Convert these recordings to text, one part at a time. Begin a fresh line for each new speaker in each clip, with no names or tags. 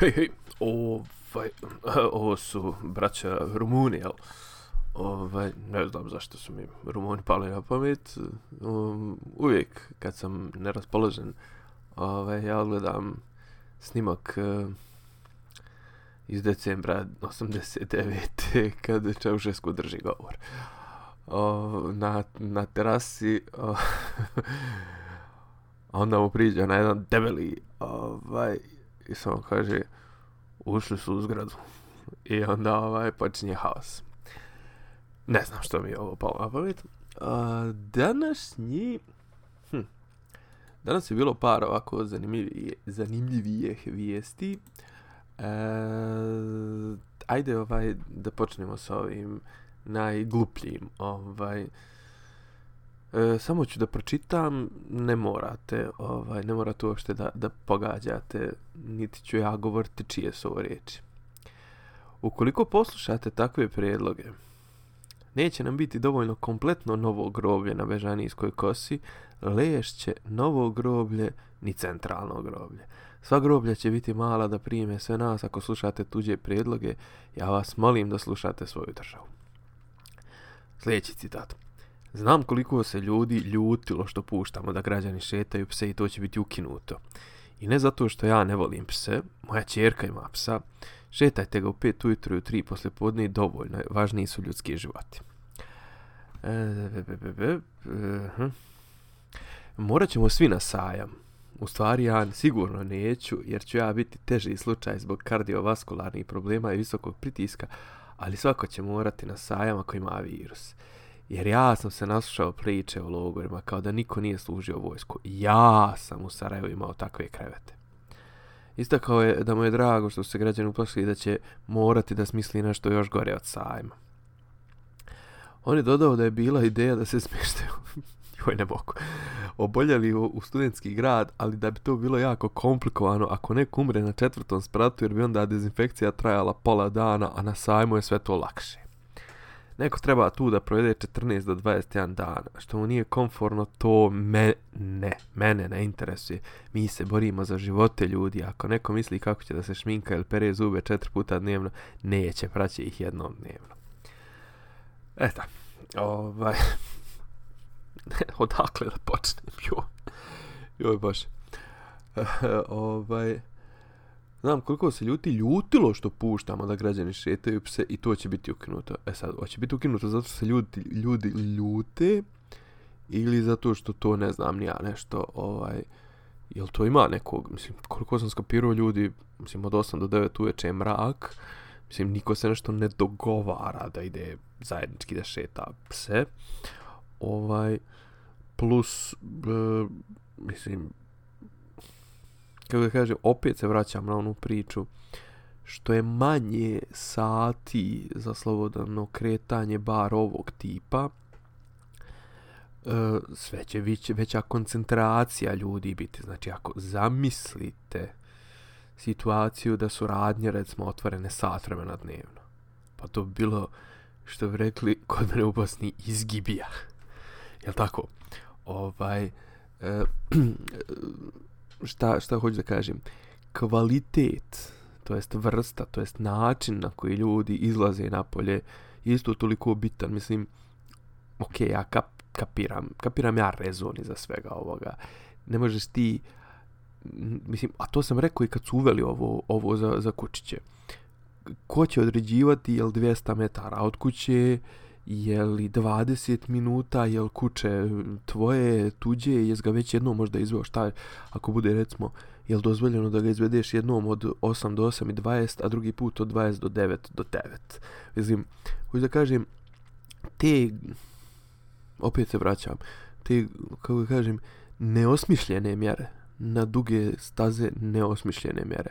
Hej, hej, ovaj, ovo su braća Rumuni, jel? Ovaj, ne znam zašto su mi Rumuni pali na pamet. Um, uvijek kad sam neraspoložen, ovaj, ja gledam snimak uh, iz decembra 89. kad Čaušesku drži govor. O, na, na terasi o, onda mu priđe na jedan debeli ovaj, i samo kaže ušli su u zgradu. I onda ovaj počinje haos. Ne znam što mi je ovo palo na pamet. Današnji hm, danas je bilo par ovako zanimljivije, zanimljivijih vijesti. E, ajde ovaj da počnemo sa ovim najglupljim ovaj E, samo ću da pročitam, ne morate, ovaj, ne morate uopšte da, da pogađate, niti ću ja govoriti čije su ovo riječi. Ukoliko poslušate takve prijedloge, neće nam biti dovoljno kompletno novo groblje na Bežanijskoj kosi, lešće novo groblje ni centralno groblje. Sva groblja će biti mala da prime sve nas ako slušate tuđe prijedloge, ja vas molim da slušate svoju državu. Sljedeći citat. Znam koliko se ljudi ljutilo što puštamo da građani šetaju pse i to će biti ukinuto. I ne zato što ja ne volim pse, moja čerka ima psa, šetajte ga u pet ujutru i u tri posle podne i dovoljno, važniji su ljudski životi. E, be, be, be, be, uh, Morat ćemo svi na sajam. U stvari ja sigurno neću, jer ću ja biti teži slučaj zbog kardiovaskularnih problema i visokog pritiska, ali svako će morati na sajam ako ima virus. Jer ja sam se naslušao priče o logorima kao da niko nije služio vojsku. Ja sam u Sarajevu imao takve krevete. Istakao je da mu je drago što se građani uplašili da će morati da smisli nešto još gore od sajma. On je dodao da je bila ideja da se smještaju joj ne mogu, oboljeli u, u studentski grad, ali da bi to bilo jako komplikovano ako neko umre na četvrtom spratu jer bi onda dezinfekcija trajala pola dana, a na sajmu je sve to lakše neko treba tu da provede 14 do 21 dana, što mu nije konforno, to me, ne, mene ne interesuje. Mi se borimo za živote ljudi, ako neko misli kako će da se šminka ili pere zube četiri puta dnevno, neće, praće ih jednom dnevno. Eta, ovaj, odakle da počnem, joj, joj baš, ovaj, Znam koliko se ljuti ljutilo što puštamo da građani šetaju pse i to će biti ukinuto. E sad, hoće biti ukinuto zato što se ljudi, ljudi ljute ili zato što to ne znam ni ja nešto, ovaj, jel to ima nekog, mislim, koliko sam skapirao ljudi, mislim, od 8 do 9 uveče je mrak, mislim, niko se nešto ne dogovara da ide zajednički da šeta pse, ovaj, plus, e, mislim, kako da kažem, opet se vraćam na onu priču, što je manje sati za slobodano kretanje bar ovog tipa, e, sve će već, veća koncentracija ljudi biti. Znači, ako zamislite situaciju da su radnje, recimo, otvorene sat vremena dnevno, pa to bi bilo, što bi rekli, kod mene u Bosni, izgibija. Jel tako? Ovaj, e, e šta, šta hoću da kažem, kvalitet, to jest vrsta, to jest način na koji ljudi izlaze napolje, isto toliko bitan, mislim, ok, ja kap, kapiram, kapiram ja rezoni za svega ovoga, ne možeš ti, mislim, a to sam rekao i kad su uveli ovo, ovo za, za kućiće, ko će određivati, jel 200 metara? Od kuće, je li 20 minuta, je li kuće tvoje, tuđe, jes ga već jednom možda izveo, šta ako bude recimo, je li dozvoljeno da ga izvedeš jednom od 8 do 8 i 20, a drugi put od 20 do 9 do 9. Mislim, hoću da kažem, te, opet se vraćam, te, kako da kažem, neosmišljene mjere, na duge staze neosmišljene mjere.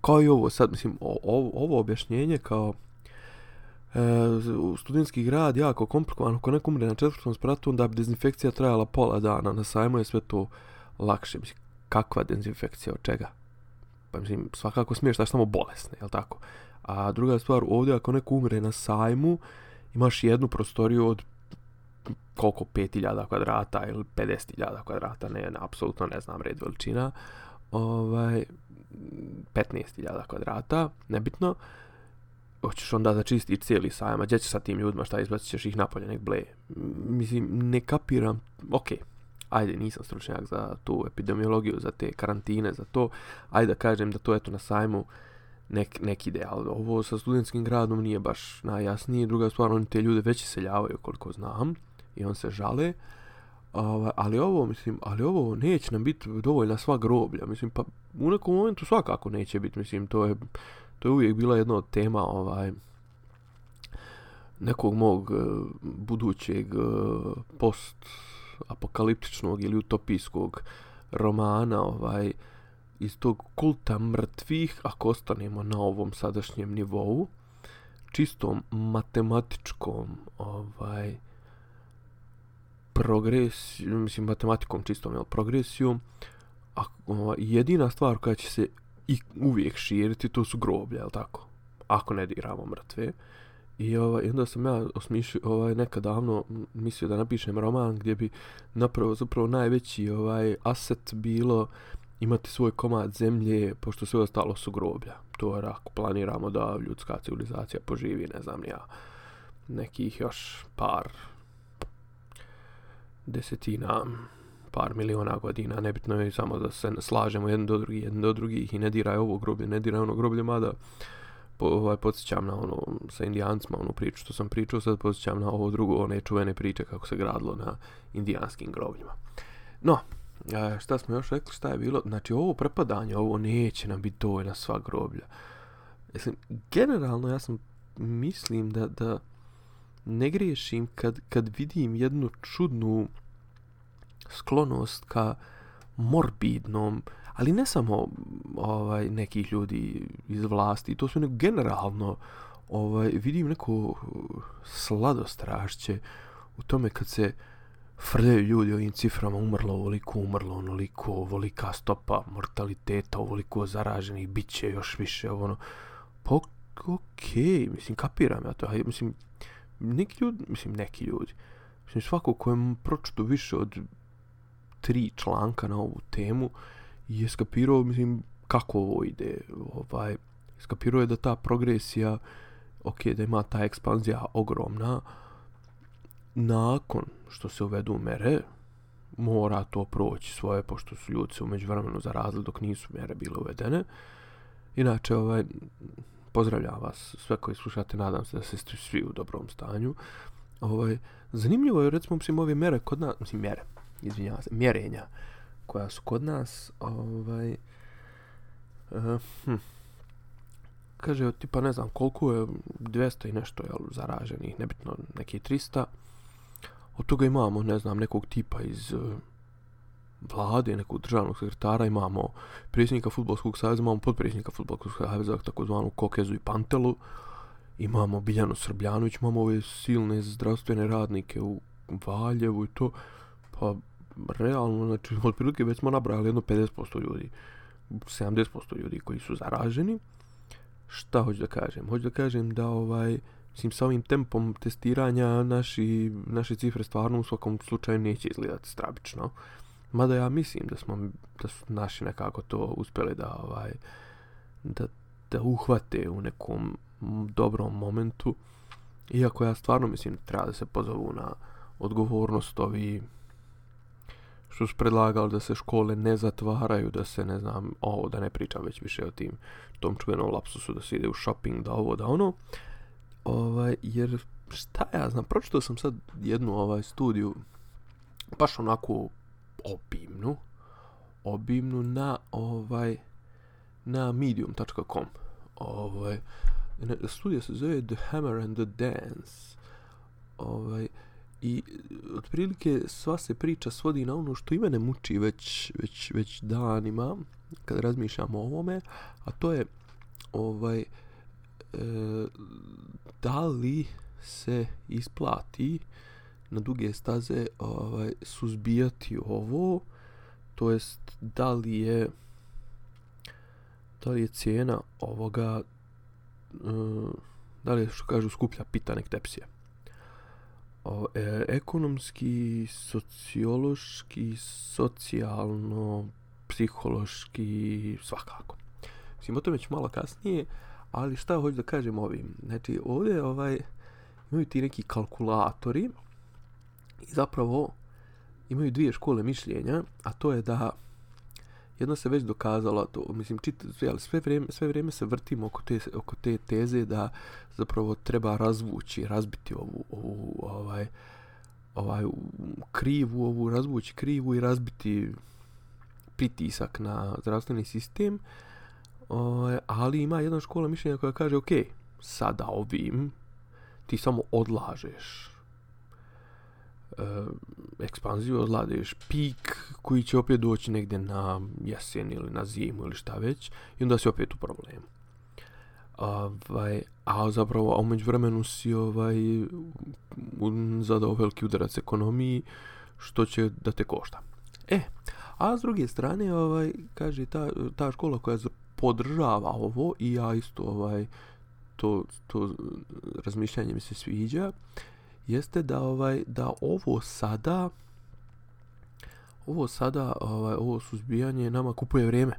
Kao i ovo sad, mislim, ovo, ovo objašnjenje kao, E, u studentski grad jako komplikovan, ako neko umre na četvrtom spratu, onda bi dezinfekcija trajala pola dana, na sajmu je sve to lakše. Mislim, kakva dezinfekcija, od čega? Pa mislim, svakako smiješ da samo bolesne, jel tako? A druga stvar, ovdje ako neko umre na sajmu, imaš jednu prostoriju od koliko 5000 kvadrata ili 50.000 kvadrata, ne, ne, apsolutno ne znam red veličina. Ovaj, 15.000 kvadrata, nebitno, hoćeš onda da čistiš cijeli sajam, a gdje ćeš sa tim ljudima, šta izbacit ćeš ih napolje, nek ble. Mislim, ne kapiram, okej, okay, ajde, nisam stručnjak za tu epidemiologiju, za te karantine, za to, ajde da kažem da to eto na sajmu nek, nek ide, ali ovo sa studentskim gradom nije baš najjasnije, druga stvar, oni te ljude već seljavaju koliko znam i on se žale, Ovaj, ali ovo, mislim, ali ovo neće nam biti dovoljna sva groblja, mislim, pa u nekom momentu svakako neće biti, mislim, to je, to je uvijek bila jedna od tema, ovaj, nekog mog eh, budućeg eh, post apokaliptičnog ili utopijskog romana, ovaj, iz tog kulta mrtvih, ako ostanemo na ovom sadašnjem nivou, čistom matematičkom, ovaj, progresijom, mislim matematikom čistom, jel, progresijom, a o, jedina stvar koja će se i uvijek širiti, to su groblje, jel tako? Ako ne diramo mrtve. I ovaj, onda sam ja osmišljio, ovaj, nekad davno mislio da napišem roman gdje bi napravo, zapravo najveći ovaj aset bilo imati svoj komad zemlje, pošto sve ostalo su groblja. To je ako planiramo da ljudska civilizacija poživi, ne znam ja, nekih još par desetina, par miliona godina, nebitno je samo da se slažemo jedan do drugi, jedan do drugih i ne diraj ovo groblje, ne diraj ono groblje, mada po, ovaj, podsjećam na ono sa indijancima, onu priču što sam pričao, sad podsjećam na ovo drugo, one čuvene priče kako se gradilo na indijanskim grobljima. No, a, šta smo još rekli, šta je bilo? Znači, ovo prepadanje, ovo neće nam biti dovoljna sva groblja. Mislim, generalno ja sam mislim da, da ne griješim kad, kad vidim jednu čudnu sklonost ka morbidnom, ali ne samo ovaj nekih ljudi iz vlasti, to su nego generalno ovaj vidim neko sladostrašće u tome kad se frljaju ljudi ovim ciframa umrlo ovoliko, umrlo onoliko, ovolika stopa mortaliteta, ovoliko zaraženih, bit će još više, ono, pa okej, okay, mislim, kapiram ja to, mislim, neki ljudi, mislim neki ljudi, mislim svako ko pročito više od tri članka na ovu temu je skapirao, mislim, kako ovo ide, ovaj, skapirao je da ta progresija, ok, da ima ta ekspanzija ogromna, nakon što se uvedu mere, mora to proći svoje, pošto su ljudi se umeđu vremenu zarazili dok nisu mere bile uvedene. Inače, ovaj, pozdravljam vas sve koji slušate, nadam se da ste svi u dobrom stanju. Ovaj, zanimljivo je, recimo, mislim, ove mere kod nas, mislim, mjere, izvinjavam se, mjerenja koja su kod nas, ovaj, uh, hm, kaže, tipa, ne znam, koliko je 200 i nešto, jel, zaraženih, nebitno, neki 300, od toga imamo, ne znam, nekog tipa iz, uh, vlade, nekog državnog sekretara, imamo predsjednika futbolskog savjeza, imamo podpredsjednika futbolskog savjeza, takozvanu Kokezu i Pantelu, imamo Biljanu Srbljanović, imamo ove silne zdravstvene radnike u Valjevu i to, pa realno, znači, otprilike već smo nabrali jedno 50% ljudi, 70% ljudi koji su zaraženi. Šta hoću da kažem? Hoću da kažem da ovaj, mislim, sa ovim tempom testiranja naši, naše cifre stvarno u svakom slučaju neće izgledati strabično. Mada ja mislim da smo da su naši nekako to uspjeli da ovaj da, da uhvate u nekom dobrom momentu. Iako ja stvarno mislim treba da se pozovu na odgovornost ovi što su predlagali da se škole ne zatvaraju, da se ne znam, ovo da ne pričam već više o tim tom čuvenom lapsusu da se ide u shopping, da ovo, da ono. Ovaj, jer šta ja znam, pročitao sam sad jednu ovaj studiju baš onako obimnu obimnu na ovaj na medium.com ovaj studija se zove The Hammer and the Dance ovaj i e, otprilike sva se priča svodi na ono što i mene muči već, već, već danima kad razmišljam o ovome a to je ovaj e, da li se isplati na duge staze ovaj suzbijati ovo to jest da li je da li je cijena ovoga e, da li je što kažu skuplja pita nek tepsije o, e, ekonomski sociološki socijalno psihološki svakako Mislim, o tome ću malo kasnije, ali šta hoću da kažem ovim? Znači, ovdje ovaj, imaju ti neki kalkulatori i zapravo imaju dvije škole mišljenja, a to je da jedno se već dokazalo to mislim čit jel, sve vrijeme sve vrijeme se vrtimo oko te oko te teze da zapravo treba razvući razbiti ovu ovu ovaj ovaj krivu ovu razvući krivu i razbiti pritisak na zdravstveni sistem o, ali ima jedna škola mišljenja koja kaže ok, sada ovim ti samo odlažeš Eh, ekspanziju, odladeš pik koji će opet doći negdje na jesen ili na zimu ili šta već i onda si opet u problemu. Ovaj, a zapravo, a umeđu vremenu si ovaj, zadao veliki udarac ekonomiji, što će da te košta. E, a s druge strane, ovaj, kaže, ta, ta škola koja podržava ovo i ja isto ovaj, to, to razmišljanje mi se sviđa, jeste da ovaj da ovo sada ovo sada ovaj ovo suzbijanje nama kupuje vrijeme.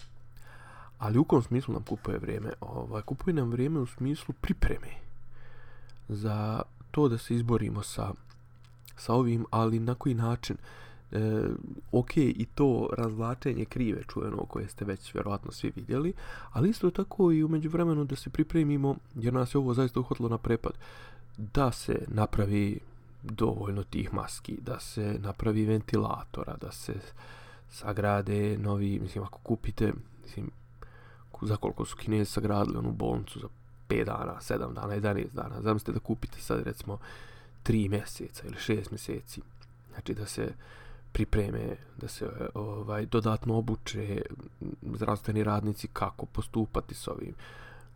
Ali u kom smislu nam kupuje vrijeme? Ovaj kupuje nam vrijeme u smislu pripreme za to da se izborimo sa sa ovim, ali na koji način? E, ok, i to razvlačenje krive čujeno koje ste već vjerovatno svi vidjeli, ali isto tako i umeđu vremenu da se pripremimo, jer nas je ovo zaista uhvatilo na prepad da se napravi dovoljno tih maski, da se napravi ventilatora, da se sagrade novi, mislim, ako kupite, mislim, za koliko su kinezi sagradili onu bolnicu za 5 dana, 7 dana, 11 dana, zamislite da kupite sad recimo 3 mjeseca ili 6 mjeseci, znači da se pripreme, da se ovaj dodatno obuče zdravstveni radnici kako postupati s ovim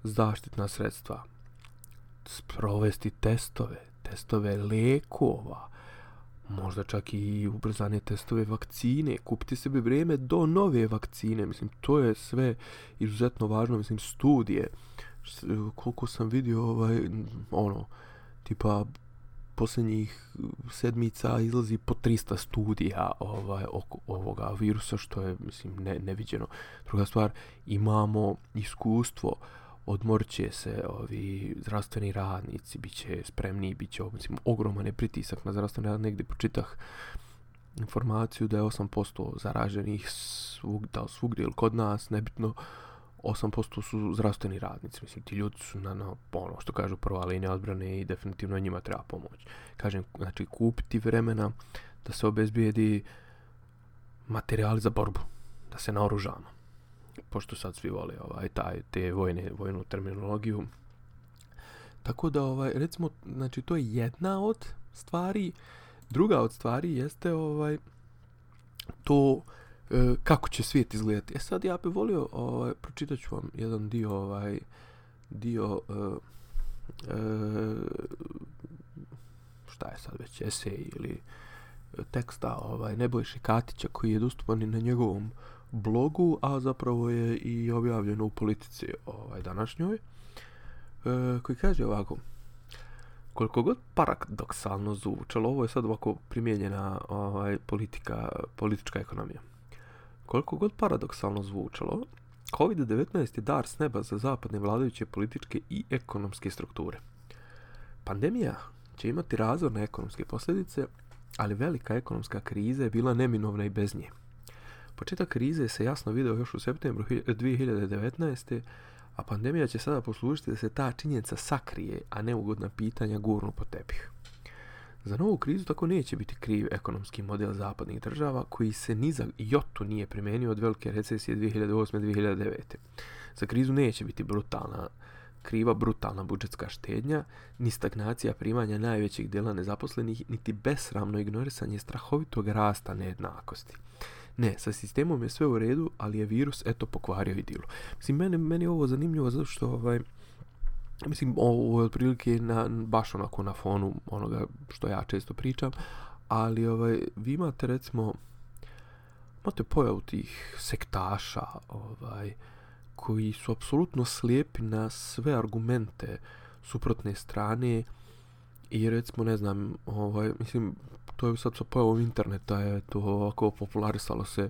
zaštitna sredstva, sprovesti testove, testove lekova, možda čak i ubrzane testove vakcine, kupiti sebi vrijeme do nove vakcine, mislim, to je sve izuzetno važno, mislim, studije, koliko sam vidio, ovaj, ono, tipa, posljednjih sedmica izlazi po 300 studija ovaj oko ovoga virusa što je mislim ne neviđeno. Druga stvar, imamo iskustvo uh, odmorće se ovi zdravstveni radnici, bit će spremni, bit će mislim, ogroman je pritisak na zdravstveni rad, negdje počitah informaciju da je 8% zaraženih svug, da svugdje ili kod nas, nebitno, 8% su zdravstveni radnici, mislim, ti ljudi su na, na ono što kažu prva linija odbrane i definitivno njima treba pomoć. Kažem, znači, kupiti vremena da se obezbijedi materijali za borbu, da se naoružamo pošto sad svi vole ovaj taj te vojne vojnu terminologiju. Tako da ovaj recimo znači to je jedna od stvari. Druga od stvari jeste ovaj to e, kako će svijet izgledati. E sad ja bih volio ovaj pročitat ću vam jedan dio ovaj dio e, e, šta je sad već esej ili teksta ovaj Nebojše Katića koji je dostupan i na njegovom blogu, a zapravo je i objavljeno u politici ovaj današnjoj, e, koji kaže ovako, koliko god paradoksalno zvučalo, ovo je sad ovako primijenjena ovaj, politika, politička ekonomija. Koliko god paradoksalno zvučalo, COVID-19 je dar s neba za zapadne vladajuće političke i ekonomske strukture. Pandemija će imati razorne ekonomske posljedice, ali velika ekonomska kriza je bila neminovna i bez nje. Početak krize se jasno video još u septembru 2019. A pandemija će sada poslužiti da se ta činjenica sakrije, a neugodna pitanja gurnu po tepih. Za novu krizu tako neće biti kriv ekonomski model zapadnih država koji se ni za jotu nije primenio od velike recesije 2008-2009. Za krizu neće biti brutalna kriva brutalna budžetska štednja, ni stagnacija primanja najvećih dela nezaposlenih, niti besramno ignorisanje strahovitog rasta nejednakosti. Ne, sa sistemom je sve u redu, ali je virus eto pokvario idilu. Mislim, meni, meni je ovo zanimljivo zato što ovaj, mislim, ovo je otprilike na, baš onako na fonu onoga što ja često pričam, ali ovaj, vi imate recimo, imate pojavu tih sektaša, ovaj, koji su apsolutno slijepi na sve argumente suprotne strane i recimo, ne znam, ovaj, mislim, to je sad sa pojavom interneta je to ovako popularisalo se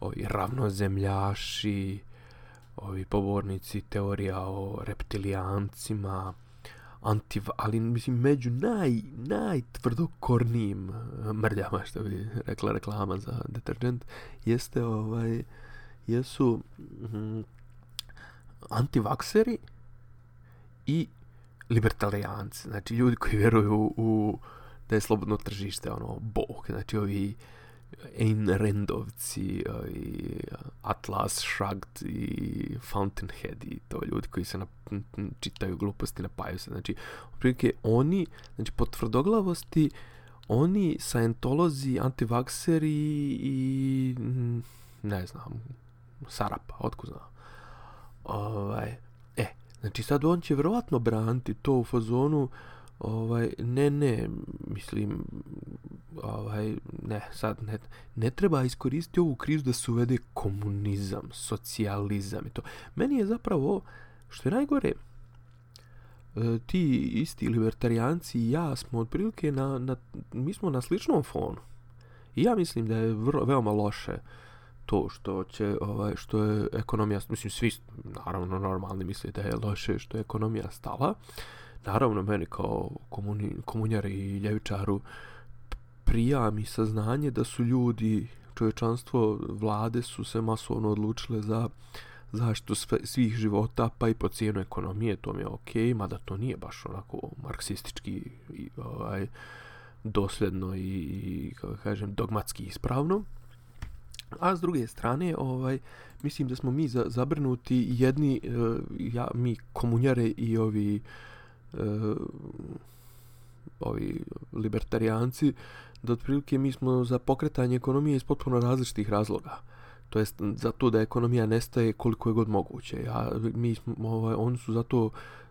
ovi ravnozemljaši, ovi pobornici teorija o reptilijancima, anti, ali mislim među naj, najtvrdokornijim eh, mrljama, što bi rekla reklama za deterđent jeste ovaj, jesu mm, antivakseri i libertarijanci, znači ljudi koji vjeruju u, u da je slobodno tržište, ono, bog, znači ovi Ayn Randovci i eh, Atlas Shrugged i Fountainhead i to ljudi koji se na, čitaju gluposti napaju se. Znači, prilike, oni, znači, po tvrdoglavosti, oni scientolozi, antivakseri i ne znam, Sarapa, otko znam. Ovaj, e, znači sad on će vjerovatno braniti to u fazonu, ovaj, ne, ne, mislim, ovaj, ne, sad ne, ne treba iskoristiti ovu krizu da se uvede komunizam, socijalizam i to. Meni je zapravo, što je najgore, e, ti isti libertarijanci i ja smo otprilike na, na, mi smo na sličnom fonu. I ja mislim da je vrlo, veoma loše to što će, ovaj, što je ekonomija, mislim, svi naravno normalni misle da je loše što je ekonomija stala. Naravno, meni kao komuni, komunjar i ljevičaru, prija mi saznanje da su ljudi, čovječanstvo, vlade su se masovno odlučile za zaštitu svih života, pa i po cijenu ekonomije, to mi je okej, okay, mada to nije baš onako marksistički i, ovaj, dosljedno i, i kako kažem, dogmatski ispravno. A s druge strane, ovaj, mislim da smo mi za, zabrnuti jedni, eh, ja, mi komunjare i ovi uh, ovi libertarijanci, da otprilike mi smo za pokretanje ekonomije iz potpuno različitih razloga. To jest za to da ekonomija nestaje koliko je god moguće. Ja, mi smo, ovaj, oni su zato,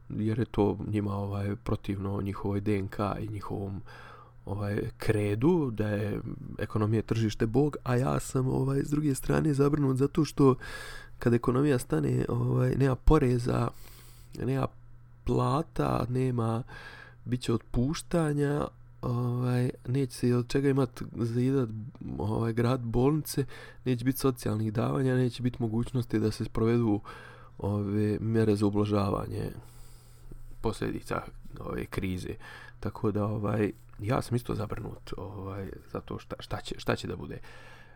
jer je to njima ovaj, protivno njihovoj DNK i njihovom ovaj kredu da je ekonomija tržište bog a ja sam ovaj s druge strane zabrinut zato što kad ekonomija stane ovaj nema poreza nema plata nema biće otpuštanja ovaj, neće se od čega imat zajedat ovaj, grad bolnice, neće biti socijalnih davanja, neće biti mogućnosti da se sprovedu ove mjere za ublažavanje posljedica ove krize. Tako da ovaj ja sam isto zabrnut ovaj zato šta šta će šta će da bude.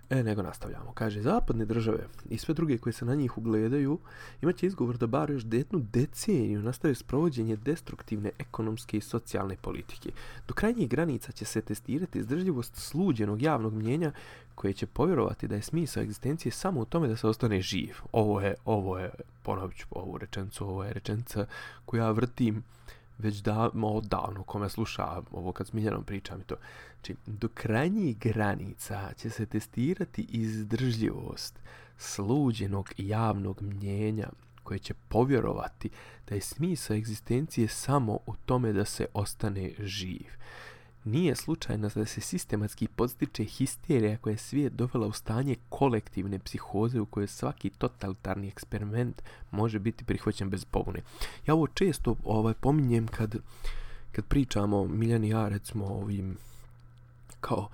E, nego nastavljamo. Kaže, zapadne države i sve druge koje se na njih ugledaju imaće izgovor da bar još jednu deceniju nastave sprovođenje destruktivne ekonomske i socijalne politike. Do krajnjih granica će se testirati izdržljivost sluđenog javnog mnjenja koje će povjerovati da je smisao egzistencije samo u tome da se ostane živ. Ovo je, ovo je, ponovit ću ovu rečencu, ovo je rečenca koju ja vrtim već da, odavno, kome sluša ovo kad s Miljanom pričam i to. Znači, do krajnjih granica će se testirati izdržljivost sluđenog javnog mnjenja koje će povjerovati da je smisao egzistencije samo u tome da se ostane živ. Nije slučajno da se sistematski podstiče histerija koja je svijet dovela u stanje kolektivne psihoze u kojoj svaki totalitarni eksperiment može biti prihvaćen bez pobune. Ja ovo često ovaj pominjem kad, kad pričamo Miljani ja recimo ovim kao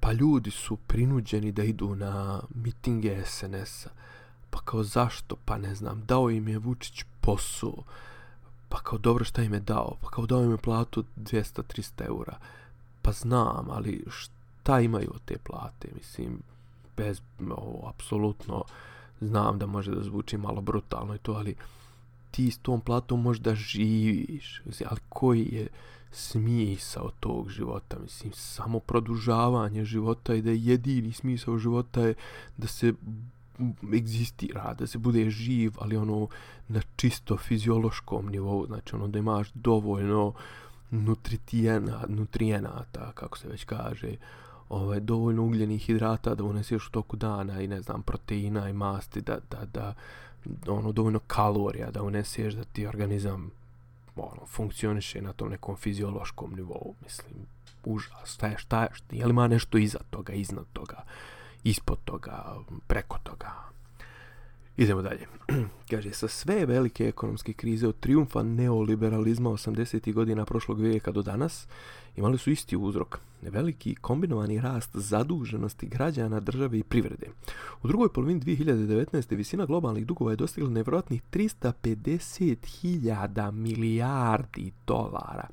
pa ljudi su prinuđeni da idu na mitinge SNS-a. Pa kao zašto? Pa ne znam, dao im je Vučić posao pa kao dobro šta im je dao, pa kao dao im je platu 200-300 eura, pa znam, ali šta imaju od te plate, mislim, bez, ovo, apsolutno, znam da može da zvuči malo brutalno i to, ali ti s tom platom možeš da živiš, mislim, ali koji je smisao tog života, mislim, samo produžavanje života i da je jedini smisao života je da se egzistira, da se bude živ, ali ono na čisto fiziološkom nivou, znači ono da imaš dovoljno nutritijena, nutrijenata, kako se već kaže, ovaj, dovoljno ugljenih hidrata da uneseš u toku dana i ne znam, proteina i masti, da, da, da ono, dovoljno kalorija da uneseš da ti organizam ono, funkcioniše na tom nekom fiziološkom nivou, mislim, užas, šta je, šta je, šta je, je li ima nešto iza toga, iznad toga, ispod toga, preko toga. Idemo dalje. Kaže, sa sve velike ekonomske krize od triumfa neoliberalizma 80. godina prošlog vijeka do danas, imali su isti uzrok. Veliki kombinovani rast zaduženosti građana, države i privrede. U drugoj polovini 2019. visina globalnih dugova je dostigla nevjerojatnih 350.000 milijardi dolara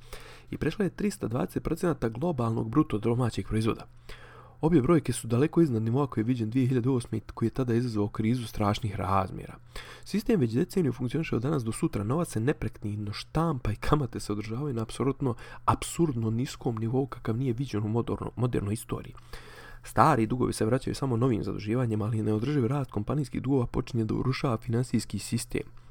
i prešla je 320% globalnog bruto domaćeg proizvoda. Obje brojke su daleko iznad nivoa koji je viđen 2008. koji je tada izazvao krizu strašnih razmjera. Sistem već deceniju funkcioniše od danas do sutra, novac se nepreknidno štampa i kamate se održavaju na apsolutno absurdno niskom nivou kakav nije viđen u moderno, modernoj istoriji. Stari dugovi se vraćaju samo novim zaduživanjem, ali neodrživi rast kompanijskih dugova počinje da urušava finansijski sistem.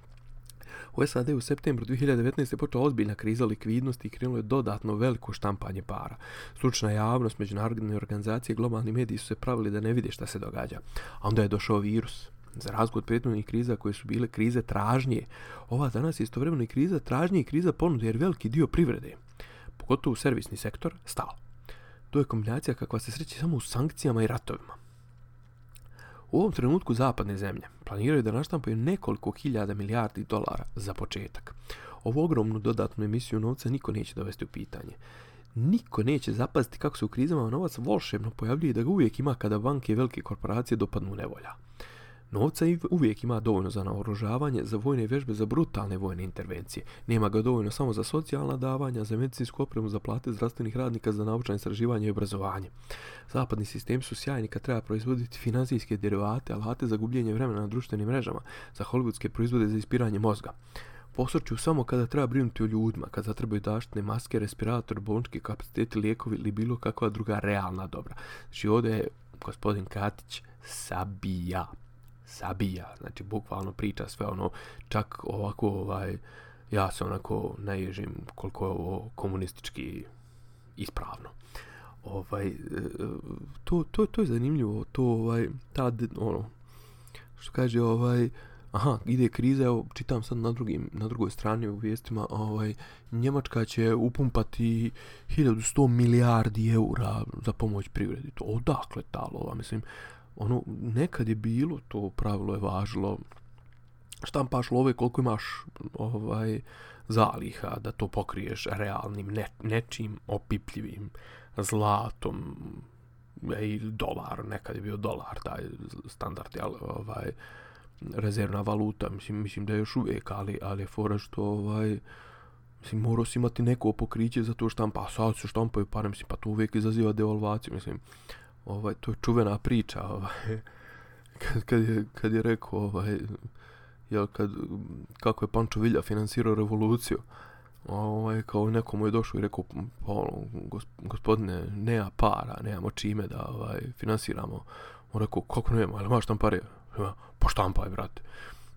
U SAD u septembru 2019. je počela ozbiljna kriza likvidnosti i krenulo je dodatno veliko štampanje para. Stručna javnost, međunarodne organizacije i globalni mediji su se pravili da ne vide šta se događa. A onda je došao virus. Za razgod prethodnih kriza koje su bile krize tražnje, ova danas je istovremeno i kriza tražnje i kriza ponude jer veliki dio privrede, pogotovo servisni sektor, stao. To je kombinacija kakva se sreće samo u sankcijama i ratovima. U ovom trenutku zapadne zemlje planiraju da naštampaju nekoliko hiljada milijardi dolara za početak. Ovu ogromnu dodatnu emisiju novca niko neće dovesti u pitanje. Niko neće zapaziti kako se u krizama novac volšebno pojavljuje da ga uvijek ima kada banke i velike korporacije dopadnu nevolja. Novca uvijek ima dovoljno za naoružavanje, za vojne vježbe, za brutalne vojne intervencije. Nema ga dovoljno samo za socijalna davanja, za medicinsku opremu, za plate zdravstvenih radnika, za naučanje, istraživanje i obrazovanje. Zapadni sistem su sjajni kad treba proizvoditi finansijske derivate, alate za gubljenje vremena na društvenim mrežama, za hollywoodske proizvode za ispiranje mozga. Posrću samo kada treba brinuti o ljudima, kada trebaju daštne maske, respirator, bolnički kapaciteti, lijekovi ili bilo kakva druga realna dobra. Znači ovdje je gospodin Katić sabija sabija, znači bukvalno priča sve ono, čak ovako, ovaj, ja se onako naježim koliko je ovo komunistički ispravno. Ovaj, e, to, to, to je zanimljivo, to, ovaj, ta, ono, što kaže, ovaj, aha, ide kriza, evo, čitam sad na, drugim, na drugoj strani u vijestima, ovaj, Njemačka će upumpati 1100 milijardi eura za pomoć privredi. To odakle ta lova, mislim, ono, nekad je bilo to pravilo je važilo. Štampaš love koliko imaš ovaj zaliha da to pokriješ realnim ne, nečim opipljivim zlatom e, ili dolar, nekad je bio dolar taj standard, jel, ovaj, rezervna valuta, mislim, mislim da je još uvijek, ali, ali je fora što, ovaj, mislim, morao si imati neko pokriće za to štampa, a sad se štampaju pare, mislim, pa to uvijek izaziva devalvaciju, mislim, ovaj, to je čuvena priča, ovaj, kad, kad, je, kad je rekao, ovaj, jel, kad, kako je Pančo Villa finansirao revoluciju, ovaj, kao nekomu je došao i rekao, pa, ono, gospodine, nema para, nemamo čime da ovaj, finansiramo. On rekao, kako nema, ali imaš tam pare? Pa štampaj, brate.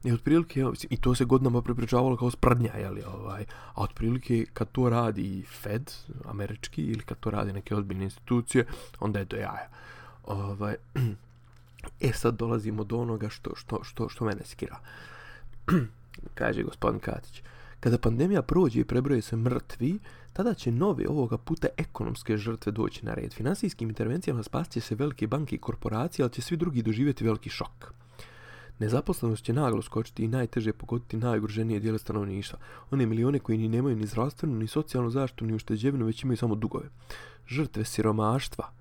I otprilike, i to se godinama prepričavalo kao sprdnja, jeli, ovaj, a otprilike kad to radi Fed, američki, ili kad to radi neke ozbiljne institucije, onda je do jaja. Ovaj, e sad dolazimo do onoga što, što, što, što mene skira. Kaže gospodin Katić. Kada pandemija prođe i prebroje se mrtvi, tada će nove ovoga puta ekonomske žrtve doći na red. Finansijskim intervencijama spasće se velike banke i korporacije, ali će svi drugi doživjeti veliki šok. Nezaposlenost će naglo skočiti i najteže pogoditi najugroženije dijele stanovništva. One milione koji ni nemaju ni zdravstvenu, ni socijalnu zaštitu, ni ušteđevinu, već imaju samo dugove. Žrtve siromaštva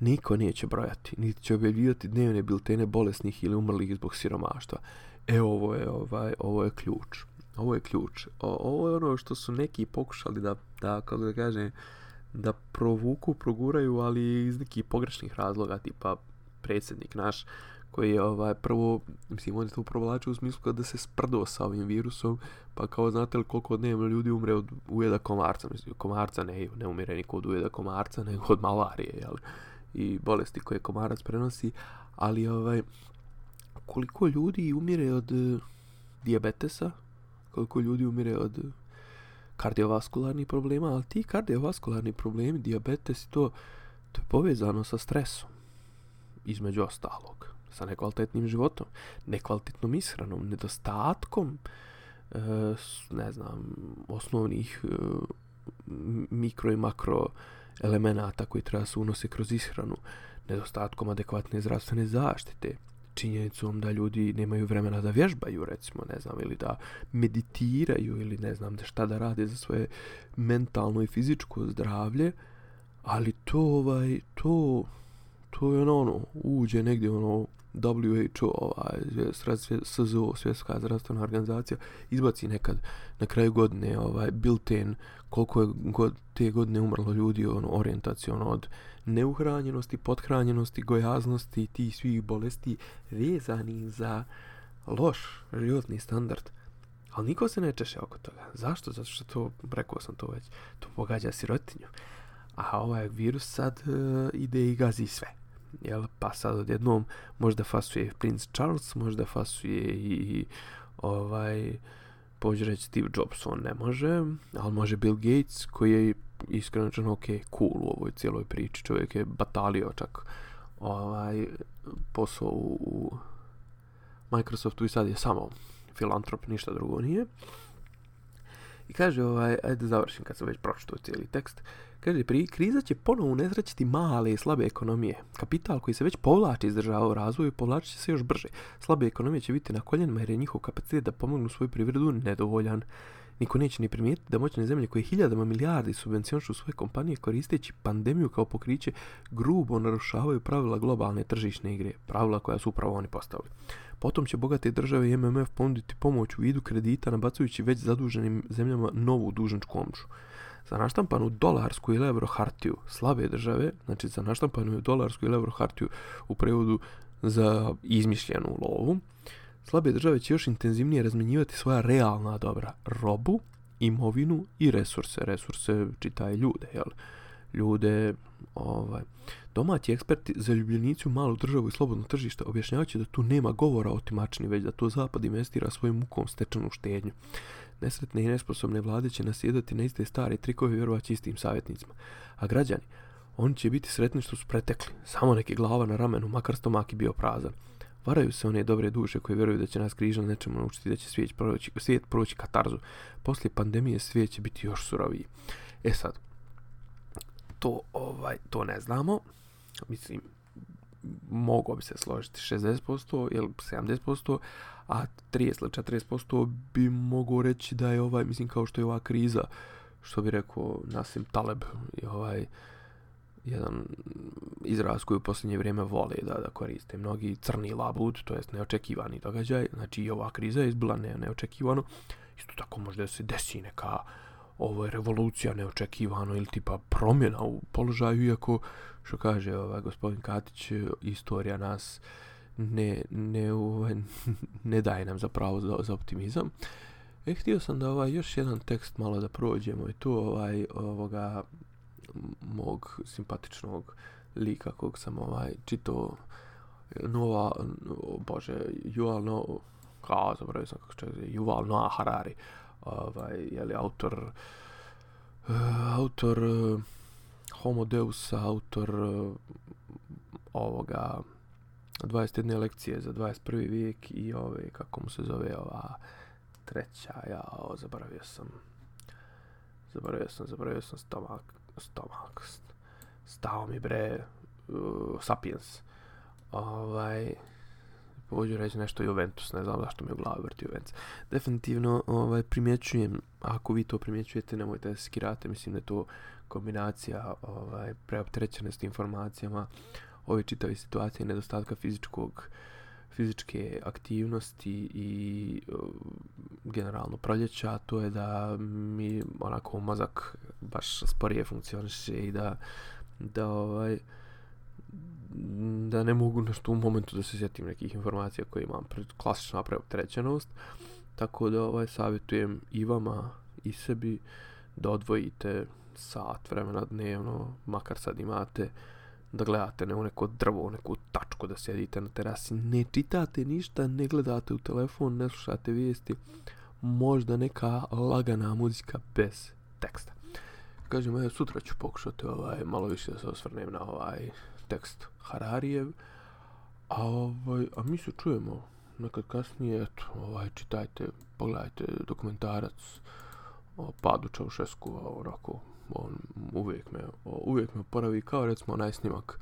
niko neće brojati, niti će objavljivati dnevne biltene bolesnih ili umrlih zbog siromaštva. E, ovo je, ovaj, ovo je ključ. Ovo je ključ. O, ovo je ono što su neki pokušali da, da kako da kažem, da provuku, proguraju, ali iz nekih pogrešnih razloga, tipa predsjednik naš, koji je ovaj, prvo, mislim, on je to provlačio u smislu kada se sprdo sa ovim virusom, pa kao znate li koliko dnevno ljudi umre od ujeda komarca, mislim, komarca ne, ne umire niko od ujeda komarca, nego od malarije, jel? i bolesti koje komarac prenosi, ali ovaj, koliko ljudi umire od eh, e, diabetesa, koliko ljudi umire od kardiovaskularnih problema, ali ti kardiovaskularni problemi, diabetes, to, to je povezano sa stresom, između ostalog sa nekvalitetnim životom, nekvalitetnom ishranom, nedostatkom e, ne znam, osnovnih e, mikro i makro elemenata koji treba se unose kroz ishranu, nedostatkom adekvatne zdravstvene zaštite, činjenicom da ljudi nemaju vremena da vježbaju, recimo, ne znam, ili da meditiraju, ili ne znam da šta da rade za svoje mentalno i fizičko zdravlje, ali to, ovaj, to, to je ono, ono uđe negdje, ono, WHO, ovaj, SZO, Svjetska zdravstvena organizacija, izbaci nekad na kraju godine ovaj, bilten koliko je god, te godine umrlo ljudi ono, orijentacijono od neuhranjenosti, podhranjenosti, gojaznosti, ti svih bolesti vezani za loš životni standard. Ali niko se ne češe oko toga. Zašto? Zato što to, rekao sam to već, to pogađa sirotinju. A ovaj virus sad uh, ide i gazi sve. Jel? Pa sad odjednom možda fasuje princ Charles, možda fasuje i ovaj pođe reći Steve Jobs, on ne može, ali može Bill Gates koji je iskreno čano ok, cool u ovoj cijeloj priči, čovjek je batalio čak ovaj posao u, u Microsoftu i sad je samo filantrop, ništa drugo nije. I kaže, ovaj, ajde završim kad sam već pročitao cijeli tekst. Kaže, pri, kriza će ponovo nezrećiti male i slabe ekonomije. Kapital koji se već povlači iz država u razvoju, povlači će se još brže. Slabe ekonomije će biti na koljenima jer je njihov kapacitet da pomognu svoju privredu nedovoljan. Niko neće ni primijetiti da moćne zemlje koje hiljadama milijardi subvencionišu svoje kompanije koristeći pandemiju kao pokriće grubo narušavaju pravila globalne tržišne igre, pravila koja su upravo oni postavili. Potom će bogate države i MMF ponuditi pomoć u vidu kredita nabacujući već zaduženim zemljama novu dužničku omču. Za naštampanu dolarsku ili euro hartiju slabe države, znači za naštampanu dolarsku ili euro hartiju u prevodu za izmišljenu lovu, slabe države će još intenzivnije razmenjivati svoja realna dobra, robu, imovinu i resurse. Resurse čitaje ljude, jel? Ljude, ovaj... Domaći eksperti za u malu državu i slobodno tržište objašnjavajući da tu nema govora o timačini, već da to zapad investira svojim mukom stečenu štednju. Nesretne i nesposobne vlade će nasjedati na iste stare trikove i vjerovaći istim savjetnicima. A građani, oni će biti sretni što su pretekli. Samo neke glava na ramenu, makar stomak i bio prazan. Varaju se one dobre duše koje vjeruju da će nas križan nečemu naučiti da će svijet proći, svijet proći katarzu. Poslije pandemije svijet će biti još suroviji. E sad, to, ovaj, to ne znamo. Mislim, mogo bi se složiti 60% ili 70%, a 30 ili 40% bi mogo reći da je ovaj, mislim kao što je ova kriza, što bi rekao Nasim Taleb, i ovaj, jedan izraz koji u posljednje vrijeme vole da, da koriste. Mnogi crni labud, to jest neočekivani događaj, znači i ova kriza je izbila ne, neočekivano, isto tako možda se desi neka ovo je revolucija neočekivano ili tipa promjena u položaju, iako što kaže ovaj gospodin Katić, istorija nas ne, ne, ovaj, ne daje nam zapravo za, za optimizam. E, htio sam da ovaj još jedan tekst malo da prođemo i tu ovaj ovoga mog simpatičnog lika kog sam ovaj čito nova o, bože Yuval no kao zaboravio sam kako se Yuval Noah Harari ovaj je li autor uh, autor uh, Homo Deus autor uh, ovoga 21 lekcije za 21. vijek i ove kako mu se zove ova treća ja zaboravio sam zaboravio sam zaboravio sam stomak stomak stao mi bre uh, Sapiens ovaj pođu reći nešto Juventus, ne znam zašto mi je u glavi vrti Juventus. Definitivno ovaj, primjećujem, ako vi to primjećujete, nemojte da se skirate, mislim da je to kombinacija ovaj, preoptrećenosti informacijama, ove čitave situacije nedostatka fizičkog fizičke aktivnosti i uh, generalno proljeća, to je da mi onako mozak baš sporije funkcioniše i da da ovaj da ne mogu nešto u momentu da se sjetim nekih informacija koje imam pred klasična preopterećenost. Tako da ovaj savjetujem i vama i sebi da odvojite sat vremena dnevno makar sad imate da gledate ne neko drvo, neku tačku da sjedite na terasi, ne čitate ništa, ne gledate u telefon, ne slušate vijesti, možda neka lagana muzika bez teksta. Kažem, ja sutra ću pokušati ovaj, malo više da se osvrnem na ovaj tekst Hararijev, a, ovaj, a mi se čujemo nekad kasnije, eto, ovaj, čitajte, pogledajte dokumentarac o padu Čaušesku, onako, on uvijek me, uvijek me poravi kao recimo onaj snimak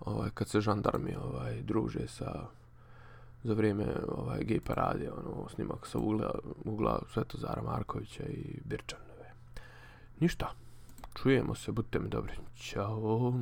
ovaj, kad se žandarmi ovaj, druže sa za vrijeme ovaj, gej parade, ono, snimak sa ugla, ugla Svetozara Markovića i Birčanove. Ništa, čujemo se, budite mi dobri. Ćao.